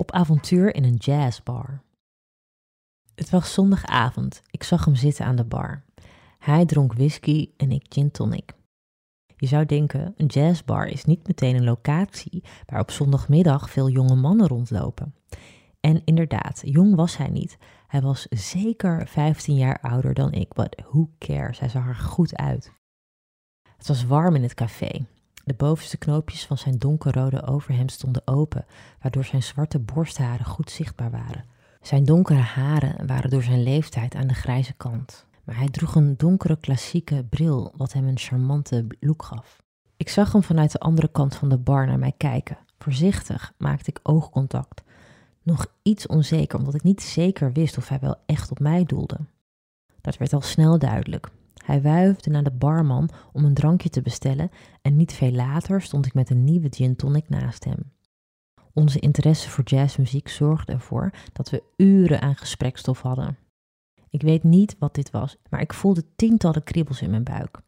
op avontuur in een jazzbar. Het was zondagavond. Ik zag hem zitten aan de bar. Hij dronk whisky en ik gin tonic. Je zou denken, een jazzbar is niet meteen een locatie waar op zondagmiddag veel jonge mannen rondlopen. En inderdaad, jong was hij niet. Hij was zeker 15 jaar ouder dan ik, but who cares? Hij zag er goed uit. Het was warm in het café. De bovenste knoopjes van zijn donkerrode overhemd stonden open, waardoor zijn zwarte borstharen goed zichtbaar waren. Zijn donkere haren waren door zijn leeftijd aan de grijze kant, maar hij droeg een donkere klassieke bril wat hem een charmante look gaf. Ik zag hem vanuit de andere kant van de bar naar mij kijken. Voorzichtig maakte ik oogcontact. Nog iets onzeker, omdat ik niet zeker wist of hij wel echt op mij doelde. Dat werd al snel duidelijk. Hij wuifde naar de barman om een drankje te bestellen en niet veel later stond ik met een nieuwe gin tonic naast hem. Onze interesse voor jazzmuziek zorgde ervoor dat we uren aan gesprekstof hadden. Ik weet niet wat dit was, maar ik voelde tientallen kriebels in mijn buik.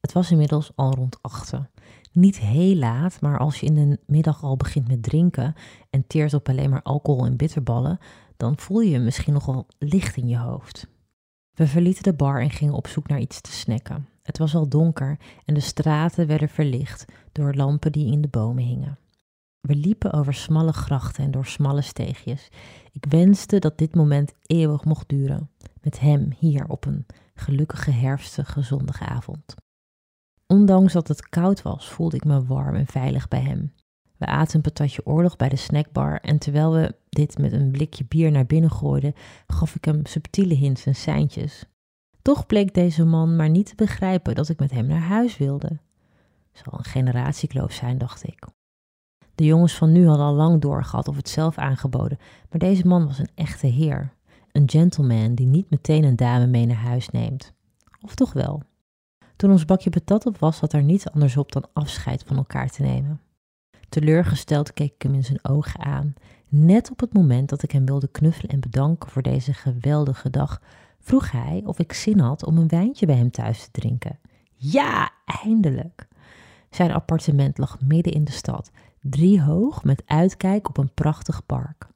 Het was inmiddels al rond achten. Niet heel laat, maar als je in de middag al begint met drinken en teert op alleen maar alcohol en bitterballen, dan voel je je misschien nogal licht in je hoofd. We verlieten de bar en gingen op zoek naar iets te snacken. Het was al donker en de straten werden verlicht door lampen die in de bomen hingen. We liepen over smalle grachten en door smalle steegjes. Ik wenste dat dit moment eeuwig mocht duren, met hem hier op een gelukkige herfstige zondagavond. Ondanks dat het koud was, voelde ik me warm en veilig bij hem. We aten een patatje oorlog bij de snackbar en terwijl we dit met een blikje bier naar binnen gooiden, gaf ik hem subtiele hints en seintjes. Toch bleek deze man maar niet te begrijpen dat ik met hem naar huis wilde. Zal een generatiekloof zijn, dacht ik. De jongens van nu hadden al lang doorgehad of het zelf aangeboden, maar deze man was een echte heer. Een gentleman die niet meteen een dame mee naar huis neemt. Of toch wel? Toen ons bakje patat op was, zat er niets anders op dan afscheid van elkaar te nemen. Teleurgesteld keek ik hem in zijn ogen aan. Net op het moment dat ik hem wilde knuffelen en bedanken voor deze geweldige dag, vroeg hij of ik zin had om een wijntje bij hem thuis te drinken. Ja, eindelijk! Zijn appartement lag midden in de stad, driehoog met uitkijk op een prachtig park.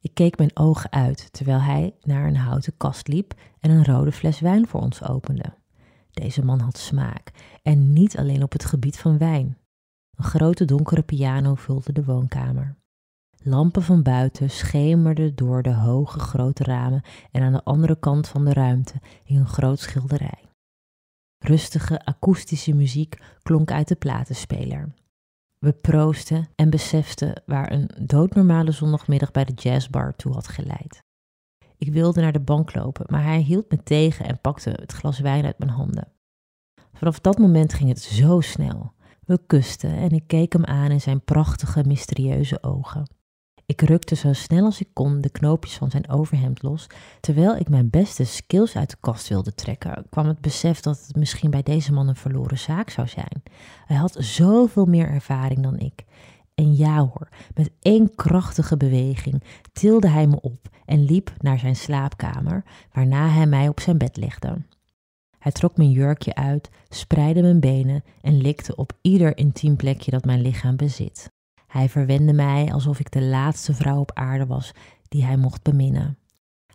Ik keek mijn ogen uit terwijl hij naar een houten kast liep en een rode fles wijn voor ons opende. Deze man had smaak en niet alleen op het gebied van wijn. Een grote donkere piano vulde de woonkamer. Lampen van buiten schemerden door de hoge grote ramen en aan de andere kant van de ruimte hing een groot schilderij. Rustige akoestische muziek klonk uit de platenspeler. We proosten en beseften waar een doodnormale zondagmiddag bij de jazzbar toe had geleid. Ik wilde naar de bank lopen, maar hij hield me tegen en pakte het glas wijn uit mijn handen. Vanaf dat moment ging het zo snel. We kusten en ik keek hem aan in zijn prachtige, mysterieuze ogen. Ik rukte zo snel als ik kon de knoopjes van zijn overhemd los. Terwijl ik mijn beste skills uit de kast wilde trekken, kwam het besef dat het misschien bij deze man een verloren zaak zou zijn. Hij had zoveel meer ervaring dan ik. En ja hoor, met één krachtige beweging tilde hij me op en liep naar zijn slaapkamer, waarna hij mij op zijn bed legde. Hij trok mijn jurkje uit, spreidde mijn benen en likte op ieder intiem plekje dat mijn lichaam bezit. Hij verwende mij alsof ik de laatste vrouw op aarde was die hij mocht beminnen.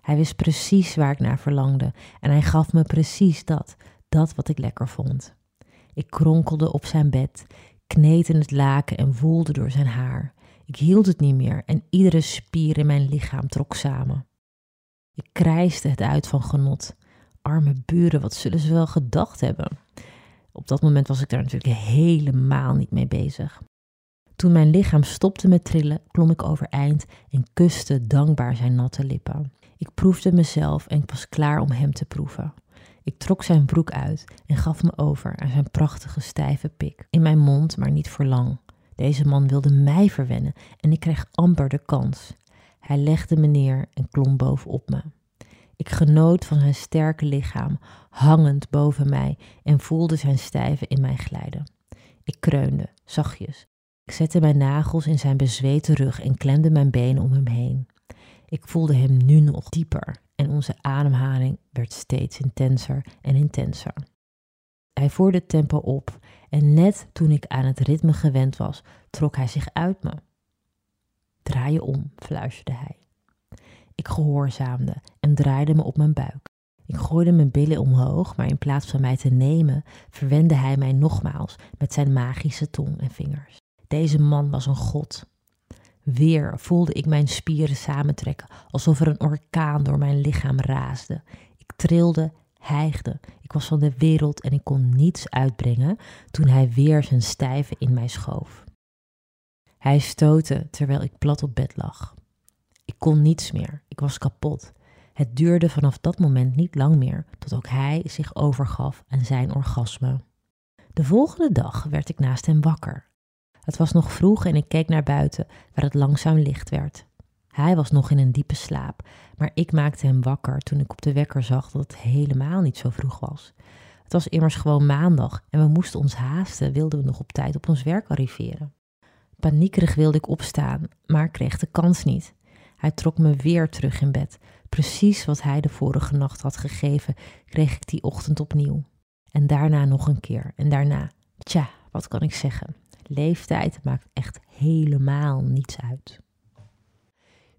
Hij wist precies waar ik naar verlangde en hij gaf me precies dat, dat wat ik lekker vond. Ik kronkelde op zijn bed, kneed in het laken en woelde door zijn haar. Ik hield het niet meer en iedere spier in mijn lichaam trok samen. Ik krijste het uit van genot. Arme buren, wat zullen ze wel gedacht hebben? Op dat moment was ik daar natuurlijk helemaal niet mee bezig. Toen mijn lichaam stopte met trillen, klom ik overeind en kuste dankbaar zijn natte lippen. Ik proefde mezelf en ik was klaar om hem te proeven. Ik trok zijn broek uit en gaf me over aan zijn prachtige stijve pik. In mijn mond, maar niet voor lang. Deze man wilde mij verwennen en ik kreeg amper de kans. Hij legde me neer en klom bovenop me. Genoot van zijn sterke lichaam, hangend boven mij, en voelde zijn stijve in mij glijden. Ik kreunde, zachtjes. Ik zette mijn nagels in zijn bezweten rug en klemde mijn benen om hem heen. Ik voelde hem nu nog dieper en onze ademhaling werd steeds intenser en intenser. Hij voerde het tempo op en net toen ik aan het ritme gewend was, trok hij zich uit me. Draai je om, fluisterde hij. Ik gehoorzaamde en draaide me op mijn buik. Ik gooide mijn billen omhoog, maar in plaats van mij te nemen, verwende hij mij nogmaals met zijn magische tong en vingers. Deze man was een god. Weer voelde ik mijn spieren samentrekken, alsof er een orkaan door mijn lichaam raasde. Ik trilde, hijgde. Ik was van de wereld en ik kon niets uitbrengen toen hij weer zijn stijve in mij schoof. Hij stootte terwijl ik plat op bed lag. Kon niets meer, ik was kapot. Het duurde vanaf dat moment niet lang meer tot ook hij zich overgaf aan zijn orgasme. De volgende dag werd ik naast hem wakker. Het was nog vroeg en ik keek naar buiten, waar het langzaam licht werd. Hij was nog in een diepe slaap, maar ik maakte hem wakker toen ik op de wekker zag dat het helemaal niet zo vroeg was. Het was immers gewoon maandag en we moesten ons haasten, wilden we nog op tijd op ons werk arriveren. Paniekerig wilde ik opstaan, maar kreeg de kans niet. Hij trok me weer terug in bed. Precies wat hij de vorige nacht had gegeven, kreeg ik die ochtend opnieuw. En daarna nog een keer. En daarna, tja, wat kan ik zeggen? Leeftijd maakt echt helemaal niets uit.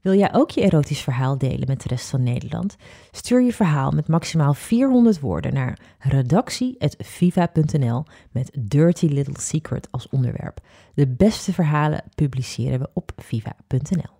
Wil jij ook je erotisch verhaal delen met de rest van Nederland? Stuur je verhaal met maximaal 400 woorden naar redactie.viva.nl met Dirty Little Secret als onderwerp. De beste verhalen publiceren we op viva.nl.